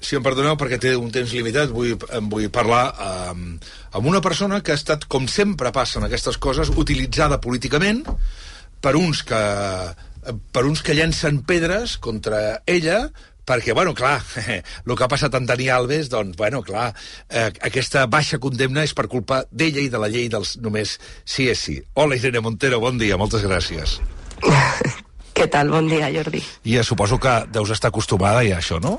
Si em perdoneu, perquè té un temps limitat, vull, em vull parlar amb, amb una persona que ha estat, com sempre passen aquestes coses, utilitzada políticament per uns que, per uns que llencen pedres contra ella, perquè, bueno, clar, el que ha passat amb Dani Alves, doncs, bueno, clar, eh, aquesta baixa condemna és per culpa d'ella i de la llei dels només sí és sí. Hola, Irene Montero, bon dia, moltes gràcies. Què tal? Bon dia, Jordi. I ja suposo que deus estar acostumada ja a això, no?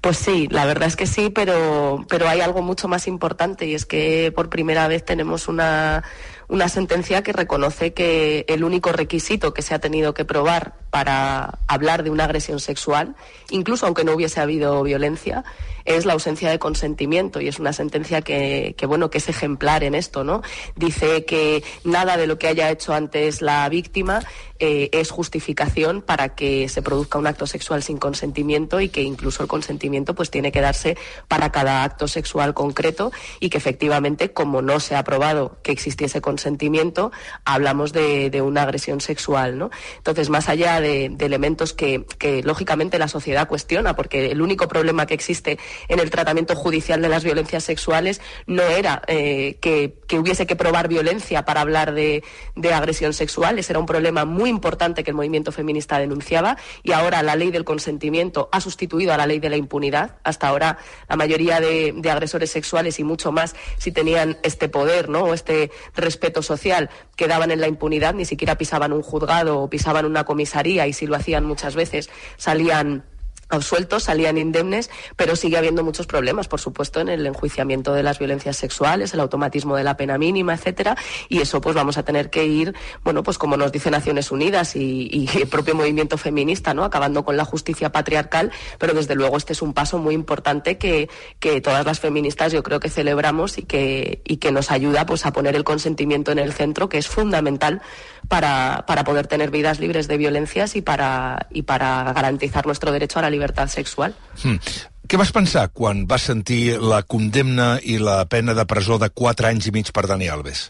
Pues sí, la verdad es que sí, pero, pero hay algo mucho más importante y es que por primera vez tenemos una, una sentencia que reconoce que el único requisito que se ha tenido que probar para hablar de una agresión sexual, incluso aunque no hubiese habido violencia, es la ausencia de consentimiento y es una sentencia que, bueno que es ejemplar en esto, ¿no? Dice que nada de lo que haya hecho antes la víctima eh, es justificación para que se produzca un acto sexual sin consentimiento y que incluso el consentimiento pues tiene que darse para cada acto sexual concreto y que efectivamente como no se ha probado que existiese consentimiento hablamos de, una agresión sexual, ¿no? Entonces más allá de, elementos que, lógicamente la sociedad cuestiona porque el único problema que existe en el tratamiento judicial de las violencias sexuales no era eh, que, hubiese que probar violencia para hablar de, agresión sexual, ese era un problema muy importante que el movimiento feminista denunciaba y ahora la ley del consentimiento ha sustituido a la ley de la impunidad. Hasta ahora la mayoría de, de agresores sexuales y mucho más si tenían este poder ¿no? o este respeto social quedaban en la impunidad, ni siquiera pisaban un juzgado o pisaban una comisaría y si lo hacían muchas veces salían absueltos, salían indemnes, pero sigue habiendo muchos problemas, por supuesto, en el enjuiciamiento de las violencias sexuales, el automatismo de la pena mínima, etcétera, y eso pues vamos a tener que ir, bueno, pues como nos dice Naciones Unidas y, el propio movimiento feminista, ¿no? Acabando con la justicia patriarcal, pero desde luego este es un paso muy importante que, que todas las feministas yo creo que celebramos y que, y que nos ayuda pues a poner el consentimiento en el centro, que es fundamental para, para poder tener vidas libres de violencias y para, y para garantizar nuestro derecho a la libertad sexual. Hmm. Què vas pensar quan vas sentir la condemna i la pena de presó de 4 anys i mig per Dani Alves?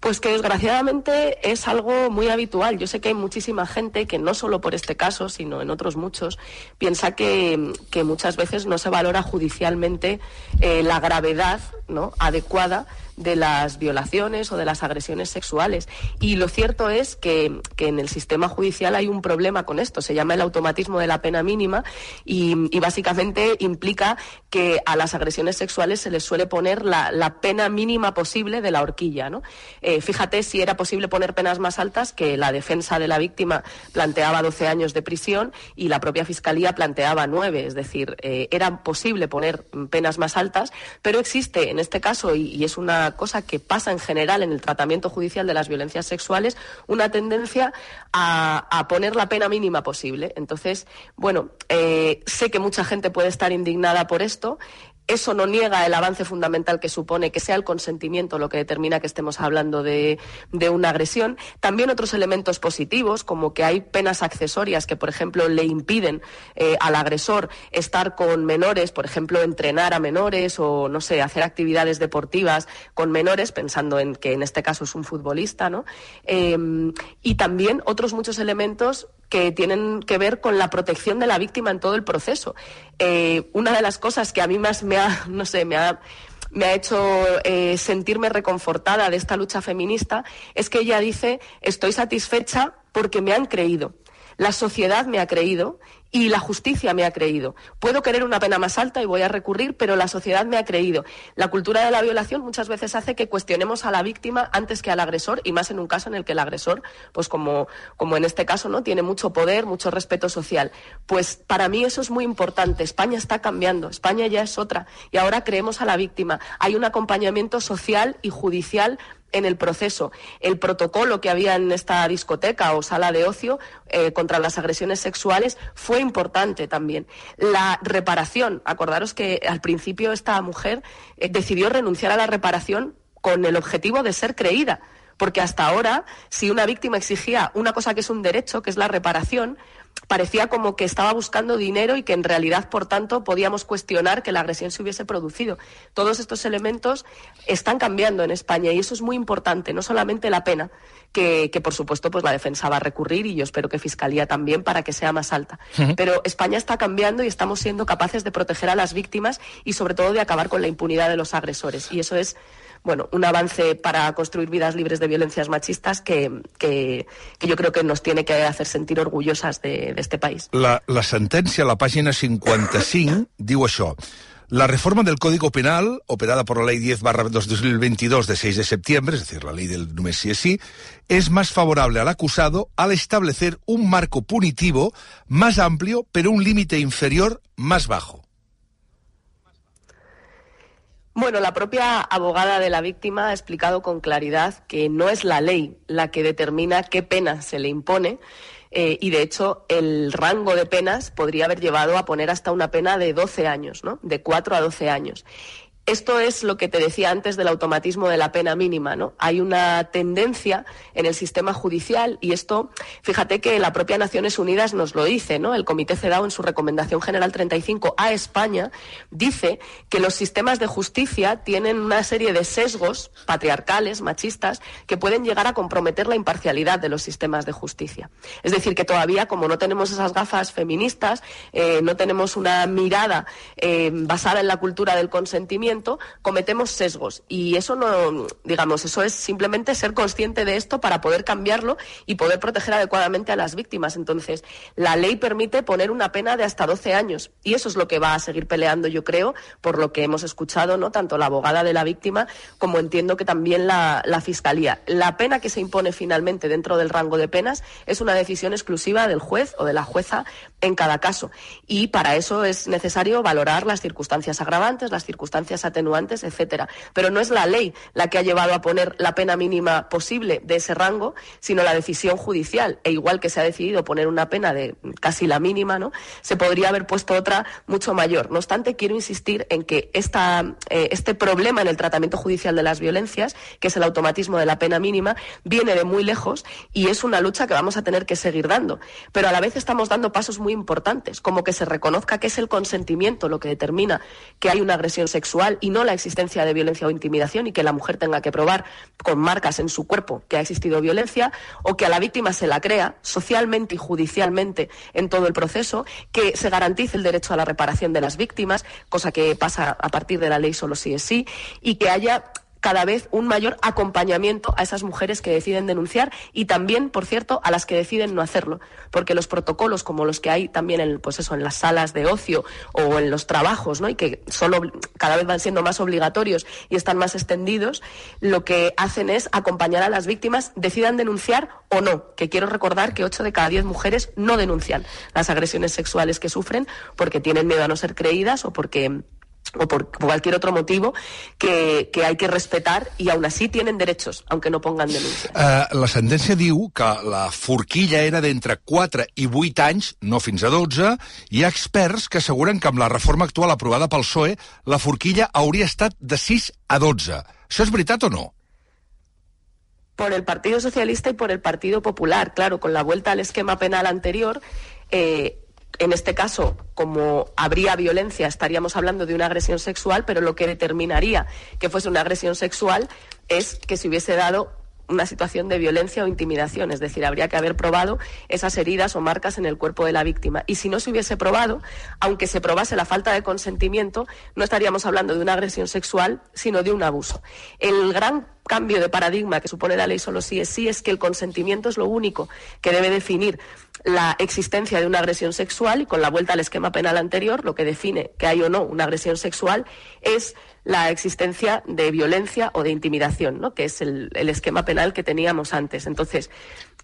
Pues que desgraciadamente es algo muy habitual. Yo sé que hay muchísima gente que no solo por este caso, sino en otros muchos, piensa que, que muchas veces no se valora judicialmente eh, la gravedad ¿no? adecuada de las violaciones o de las agresiones sexuales. Y lo cierto es que, que, en el sistema judicial hay un problema con esto. Se llama el automatismo de la pena mínima y, y básicamente implica que a las agresiones sexuales se les suele poner la, la pena mínima posible de la horquilla. ¿no? Eh, fíjate si era posible poner penas más altas, que la defensa de la víctima planteaba 12 años de prisión y la propia Fiscalía planteaba 9. Es decir, eh, era posible poner penas más altas, pero existe en este caso, y, es una cosa que pasa en general en el tratamiento judicial de las violencias sexuales, una tendencia a, a poner la pena mínima posible. Entonces, bueno, eh, sé que mucha gente puede estar indignada por esto. Eso no niega el avance fundamental que supone que sea el consentimiento lo que determina que estemos hablando de, una agresión. También otros elementos positivos, como que hay penas accesorias que, por ejemplo, le impiden eh, al agresor estar con menores, por ejemplo, entrenar a menores o, no sé, hacer actividades deportivas con menores, pensando en que en este caso es un futbolista, ¿no? Eh, y también otros muchos elementos que tienen que ver con la protección de la víctima en todo el proceso. Eh, una de las cosas que a mí más me ha, no sé, me ha, me ha hecho eh, sentirme reconfortada de esta lucha feminista es que ella dice estoy satisfecha porque me han creído. La sociedad me ha creído y la justicia me ha creído. Puedo querer una pena más alta y voy a recurrir, pero la sociedad me ha creído. La cultura de la violación muchas veces hace que cuestionemos a la víctima antes que al agresor y más en un caso en el que el agresor, pues como, como en este caso, ¿no? Tiene mucho poder, mucho respeto social. Pues para mí eso es muy importante. España está cambiando. España ya es otra. Y ahora creemos a la víctima. Hay un acompañamiento social y judicial en el proceso. El protocolo que había en esta discoteca o sala de ocio eh, contra las agresiones sexuales fue importante también. La reparación, acordaros que al principio esta mujer eh, decidió renunciar a la reparación con el objetivo de ser creída. Porque hasta ahora, si una víctima exigía una cosa que es un derecho, que es la reparación, parecía como que estaba buscando dinero y que en realidad, por tanto, podíamos cuestionar que la agresión se hubiese producido. Todos estos elementos están cambiando en España y eso es muy importante, no solamente la pena, que, por supuesto pues la defensa va a recurrir y yo espero que Fiscalía también para que sea más alta. Pero España está cambiando y estamos siendo capaces de proteger a las víctimas y sobre todo de acabar con la impunidad de los agresores. Y eso es bueno, un avance para construir vidas libres de violencias machistas que, que, yo creo que nos tiene que hacer sentir orgullosas de, este país. La, la la pàgina 55, diu això. La reforma del Código Penal, operada por la Ley 10 barra 2022 de 6 de septiembre, es decir, la ley del només sí es sí, es más favorable al acusado al establecer un marco punitivo más amplio, pero un límite inferior más bajo. Bueno, la propia abogada de la víctima ha explicado con claridad que no es la ley la que determina qué pena se le impone eh, y, de hecho, el rango de penas podría haber llevado a poner hasta una pena de 12 años, ¿no? De 4 a 12 años. Esto es lo que te decía antes del automatismo de la pena mínima, ¿no? Hay una tendencia en el sistema judicial y esto, fíjate que la propia Naciones Unidas nos lo dice, ¿no? El Comité CEDAW en su recomendación general 35 a España dice que los sistemas de justicia tienen una serie de sesgos patriarcales, machistas, que pueden llegar a comprometer la imparcialidad de los sistemas de justicia. Es decir, que todavía, como no tenemos esas gafas feministas, eh, no tenemos una mirada eh, basada en la cultura del consentimiento, cometemos sesgos. Y eso no, digamos, eso es simplemente ser consciente de esto para poder cambiarlo y poder proteger adecuadamente a las víctimas. Entonces, la ley permite poner una pena de hasta 12 años. Y eso es lo que va a seguir peleando, yo creo, por lo que hemos escuchado, ¿no? Tanto la abogada de la víctima como entiendo que también la, la fiscalía. La pena que se impone finalmente dentro del rango de penas es una decisión exclusiva del juez o de la jueza en cada caso. Y para eso es necesario valorar las circunstancias agravantes, las circunstancias atenuantes, etcétera. Pero no es la ley la que ha llevado a poner la pena mínima posible de ese rango, sino la decisión judicial. E igual que se ha decidido poner una pena de casi la mínima, ¿no? Se podría haber puesto otra mucho mayor. No obstante, quiero insistir en que esta, eh, este problema en el tratamiento judicial de las violencias, que es el automatismo de la pena mínima, viene de muy lejos y es una lucha que vamos a tener que seguir dando. Pero a la vez estamos dando pasos muy importantes, como que se reconozca que es el consentimiento lo que determina que hay una agresión sexual y no la existencia de violencia o intimidación y que la mujer tenga que probar con marcas en su cuerpo que ha existido violencia o que a la víctima se la crea socialmente y judicialmente en todo el proceso, que se garantice el derecho a la reparación de las víctimas, cosa que pasa a partir de la ley solo si es sí, y que haya cada vez un mayor acompañamiento a esas mujeres que deciden denunciar y también, por cierto, a las que deciden no hacerlo, porque los protocolos como los que hay también en, pues eso, en las salas de ocio o en los trabajos, ¿no? y que solo cada vez van siendo más obligatorios y están más extendidos, lo que hacen es acompañar a las víctimas, decidan denunciar o no, que quiero recordar que 8 de cada 10 mujeres no denuncian las agresiones sexuales que sufren porque tienen miedo a no ser creídas o porque o por cualquier otro motivo que, que hay que respetar i aún así tienen derechos, aunque no pongan denuncia. Uh, la sentència diu que la forquilla era d'entre 4 i 8 anys, no fins a 12. Hi ha experts que asseguren que amb la reforma actual aprovada pel PSOE la forquilla hauria estat de 6 a 12. Això és veritat o no? Por el Partido Socialista y por el Partido Popular. Claro, con la vuelta al esquema penal anterior, eh, en este caso, como habría violencia, estaríamos hablando de una agresión sexual, pero lo que determinaría que fuese una agresión sexual es que se hubiese dado una situación de violencia o intimidación, es decir, habría que haber probado esas heridas o marcas en el cuerpo de la víctima. Y si no se hubiese probado, aunque se probase la falta de consentimiento, no estaríamos hablando de una agresión sexual, sino de un abuso. El gran cambio de paradigma que supone la ley solo sí es sí es que el consentimiento es lo único que debe definir la existencia de una agresión sexual y con la vuelta al esquema penal anterior, lo que define que hay o no una agresión sexual es la existencia de violencia o de intimidación, ¿no? que es el, el, esquema penal que teníamos antes. Entonces,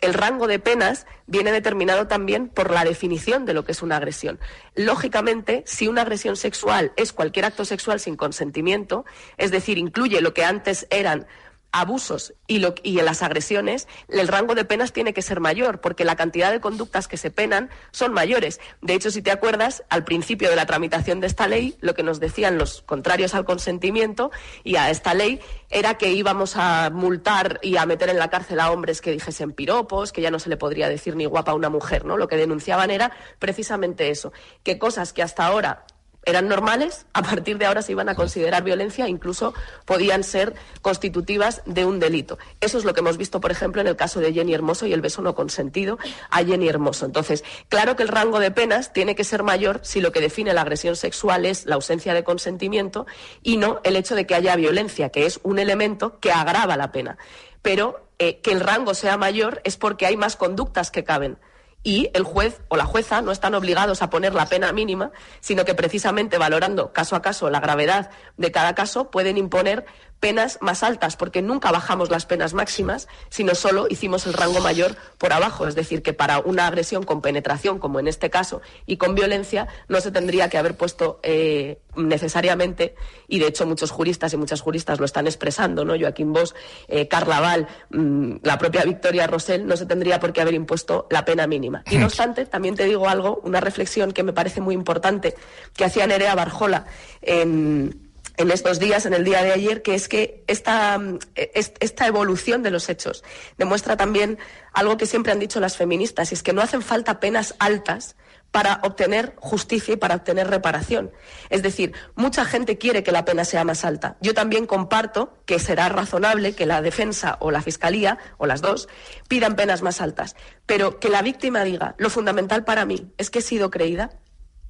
el rango de penas viene determinado también por la definición de lo que es una agresión. Lógicamente, si una agresión sexual es cualquier acto sexual sin consentimiento, es decir, incluye lo que antes eran abusos y, lo, y en las agresiones, el rango de penas tiene que ser mayor, porque la cantidad de conductas que se penan son mayores. De hecho, si te acuerdas, al principio de la tramitación de esta ley, lo que nos decían los contrarios al consentimiento y a esta ley era que íbamos a multar y a meter en la cárcel a hombres que dijesen piropos, que ya no se le podría decir ni guapa a una mujer, ¿no? Lo que denunciaban era precisamente eso, que cosas que hasta ahora eran normales, a partir de ahora se iban a considerar violencia, incluso podían ser constitutivas de un delito. Eso es lo que hemos visto, por ejemplo, en el caso de Jenny Hermoso y el beso no consentido a Jenny Hermoso. Entonces, claro que el rango de penas tiene que ser mayor si lo que define la agresión sexual es la ausencia de consentimiento y no el hecho de que haya violencia, que es un elemento que agrava la pena. Pero eh, que el rango sea mayor es porque hay más conductas que caben y el juez o la jueza no están obligados a poner la pena mínima, sino que precisamente valorando caso a caso la gravedad de cada caso pueden imponer penas más altas, porque nunca bajamos las penas máximas, sino solo hicimos el rango mayor por abajo. Es decir, que para una agresión con penetración, como en este caso, y con violencia, no se tendría que haber puesto eh, necesariamente, y de hecho muchos juristas y muchas juristas lo están expresando, ¿no? Joaquín Bosch, eh, Carla Val, mmm, la propia Victoria Rosell, no se tendría por qué haber impuesto la pena mínima. Y no obstante, también te digo algo, una reflexión que me parece muy importante, que hacía Nerea Barjola en en estos días, en el día de ayer, que es que esta, esta evolución de los hechos demuestra también algo que siempre han dicho las feministas, y es que no hacen falta penas altas para obtener justicia y para obtener reparación. Es decir, mucha gente quiere que la pena sea más alta. Yo también comparto que será razonable que la defensa o la fiscalía, o las dos, pidan penas más altas. Pero que la víctima diga, lo fundamental para mí es que he sido creída,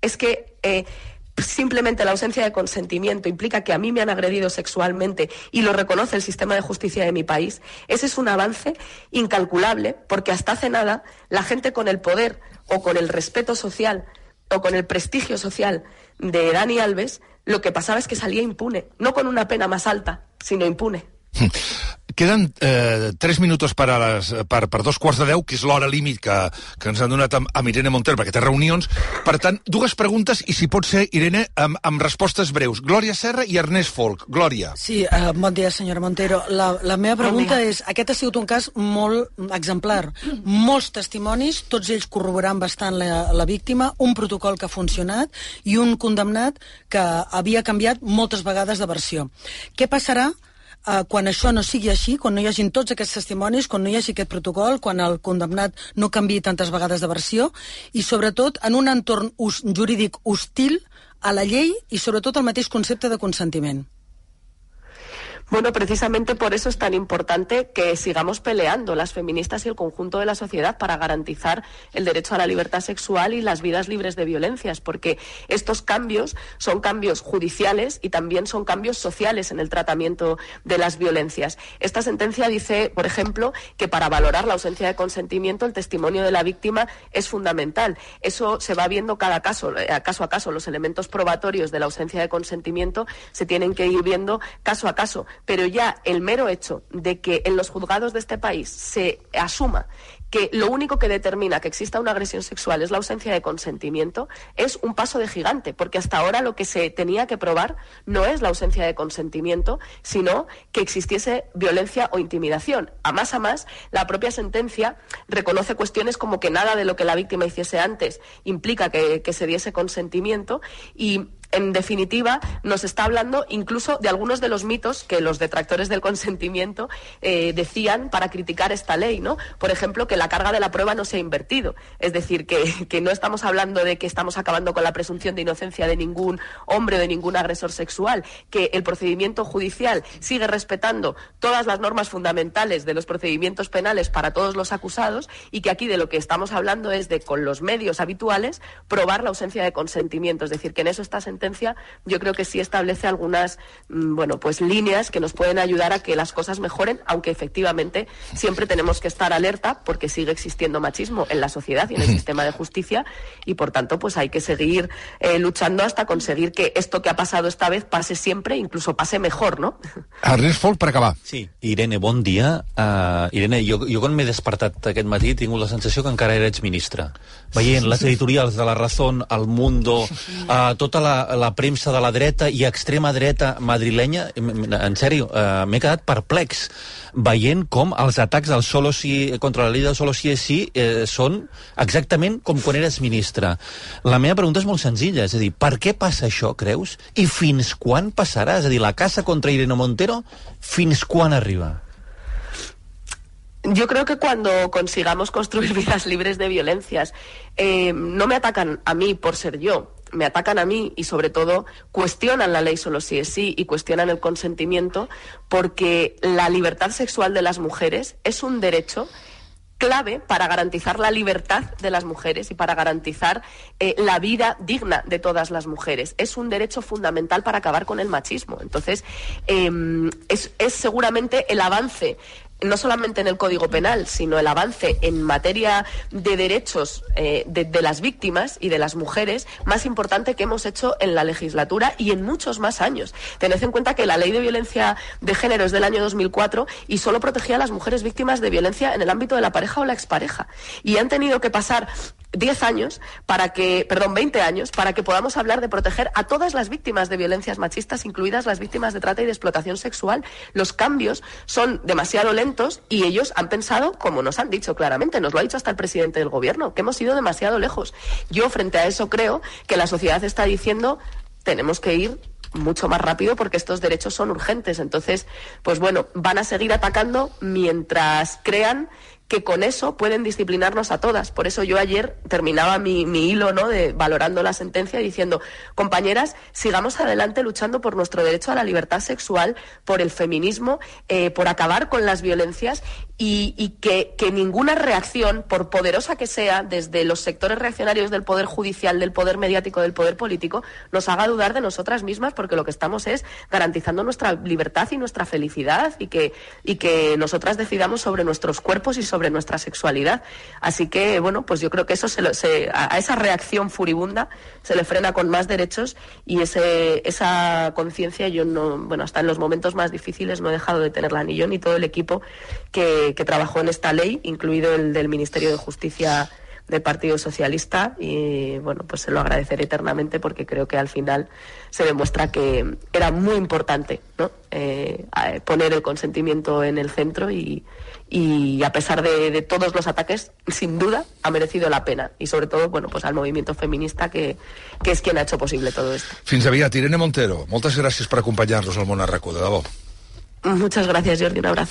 es que eh, simplemente la ausencia de consentimiento implica que a mí me han agredido sexualmente y lo reconoce el sistema de justicia de mi país, ese es un avance incalculable porque hasta hace nada la gente con el poder o con el respeto social o con el prestigio social de Dani Alves, lo que pasaba es que salía impune, no con una pena más alta, sino impune. Queden eh, 3 minuts per, a les, per, per dos quarts de deu, que és l'hora límit que, que ens han donat amb, amb Irene Montero, perquè té reunions. Per tant, dues preguntes, i si pot ser, Irene, amb, amb respostes breus. Glòria Serra i Ernest Folk. Glòria. Sí, uh, bon dia, senyora Montero. La, la meva pregunta bon és, aquest ha sigut un cas molt exemplar. Molts testimonis, tots ells corroborant bastant la, la víctima, un protocol que ha funcionat i un condemnat que havia canviat moltes vegades de versió. Què passarà eh, quan això no sigui així, quan no hi hagin tots aquests testimonis, quan no hi hagi aquest protocol, quan el condemnat no canvi tantes vegades de versió, i sobretot en un entorn us, jurídic hostil a la llei i sobretot el mateix concepte de consentiment. Bueno, precisamente por eso es tan importante que sigamos peleando las feministas y el conjunto de la sociedad para garantizar el derecho a la libertad sexual y las vidas libres de violencias, porque estos cambios son cambios judiciales y también son cambios sociales en el tratamiento de las violencias. Esta sentencia dice, por ejemplo, que para valorar la ausencia de consentimiento el testimonio de la víctima es fundamental. Eso se va viendo cada caso, eh, caso a caso. Los elementos probatorios de la ausencia de consentimiento se tienen que ir viendo caso a caso pero ya el mero hecho de que en los juzgados de este país se asuma que lo único que determina que exista una agresión sexual es la ausencia de consentimiento, es un paso de gigante, porque hasta ahora lo que se tenía que probar no es la ausencia de consentimiento, sino que existiese violencia o intimidación. A más a más, la propia sentencia reconoce cuestiones como que nada de lo que la víctima hiciese antes implica que, que se diese consentimiento y en definitiva, nos está hablando incluso de algunos de los mitos que los detractores del consentimiento eh, decían para criticar esta ley, ¿no? Por ejemplo, que la carga de la prueba no se ha invertido. Es decir, que, que no estamos hablando de que estamos acabando con la presunción de inocencia de ningún hombre o de ningún agresor sexual, que el procedimiento judicial sigue respetando todas las normas fundamentales de los procedimientos penales para todos los acusados y que aquí de lo que estamos hablando es de, con los medios habituales, probar la ausencia de consentimiento. Es decir, que en eso está sentencia yo creo que sí establece algunas mm, bueno, pues líneas que nos pueden ayudar a que las cosas mejoren, aunque efectivamente siempre tenemos que estar alerta porque sigue existiendo machismo en la sociedad y en el sistema de justicia y por tanto pues hay que seguir eh, luchando hasta conseguir que esto que ha pasado esta vez pase siempre, incluso pase mejor, ¿no? Ernest Folk, per acabar. Sí. Irene, bon dia. Uh, Irene, jo, jo quan m'he despertat aquest matí he tingut la sensació que encara eres ministre. Veient les editorials de La Razón, El Mundo, uh, tota la, la premsa de la dreta i extrema dreta madrilenya, en sèrio, uh, m'he quedat perplex veient com els atacs al solo si, contra la llei del solo sí és sí eh, són exactament com quan eres ministre. La meva pregunta és molt senzilla, és a dir, per què passa això, creus? I fins quan passarà? És a dir, la casa contra Irene Montero, fins quan arriba? Yo creo que cuando consigamos construir vidas libres de violencias, eh, no me atacan a mí por ser yo, me atacan a mí y sobre todo cuestionan la ley solo si es sí y cuestionan el consentimiento porque la libertad sexual de las mujeres es un derecho clave para garantizar la libertad de las mujeres y para garantizar eh, la vida digna de todas las mujeres. Es un derecho fundamental para acabar con el machismo. Entonces, es, es, seguramente el avance no solamente en el Código Penal, sino el avance en materia de derechos eh, de, de, las víctimas y de las mujeres más importante que hemos hecho en la legislatura y en muchos más años. Tened en cuenta que la ley de violencia de género es del año 2004 y solo protegía a las mujeres víctimas de violencia en el ámbito de la pareja o la expareja. Y han tenido que pasar 10 años para que, perdón, 20 años para que podamos hablar de proteger a todas las víctimas de violencias machistas, incluidas las víctimas de trata y de explotación sexual. Los cambios son demasiado lentos y ellos han pensado, como nos han dicho claramente, nos lo ha dicho hasta el presidente del gobierno, que hemos ido demasiado lejos. Yo frente a eso creo que la sociedad está diciendo tenemos que ir mucho más rápido porque estos derechos son urgentes. Entonces, pues bueno, van a seguir atacando mientras crean que con eso pueden disciplinarnos a todas. Por eso yo ayer terminaba mi, mi, hilo ¿no? de valorando la sentencia diciendo, compañeras, sigamos adelante luchando por nuestro derecho a la libertad sexual, por el feminismo, eh, por acabar con las violencias y, que, que, ninguna reacción, por poderosa que sea, desde los sectores reaccionarios del poder judicial, del poder mediático, del poder político, nos haga dudar de nosotras mismas, porque lo que estamos es garantizando nuestra libertad y nuestra felicidad y que, y que nosotras decidamos sobre nuestros cuerpos y sobre nuestra sexualidad. Así que, bueno, pues yo creo que eso a esa reacción furibunda se le frena con más derechos y ese, esa conciencia yo no, bueno, hasta en los momentos más difíciles no he dejado de tenerla ni yo ni todo el equipo que trabajó en esta ley, incluido el del Ministerio de Justicia del Partido Socialista y bueno, pues se lo agradeceré eternamente porque creo que al final se demuestra que era muy importante ¿no? eh, poner el consentimiento en el centro y, y a pesar de, de, todos los ataques, sin duda ha merecido la pena y sobre todo, bueno, pues al movimiento feminista que, que es quien ha hecho posible todo esto. Fins aviat, Irene Montero. Moltes gràcies per acompanyar-nos al RAC1, de debò. Muchas gracias, Jordi. Un abrazo.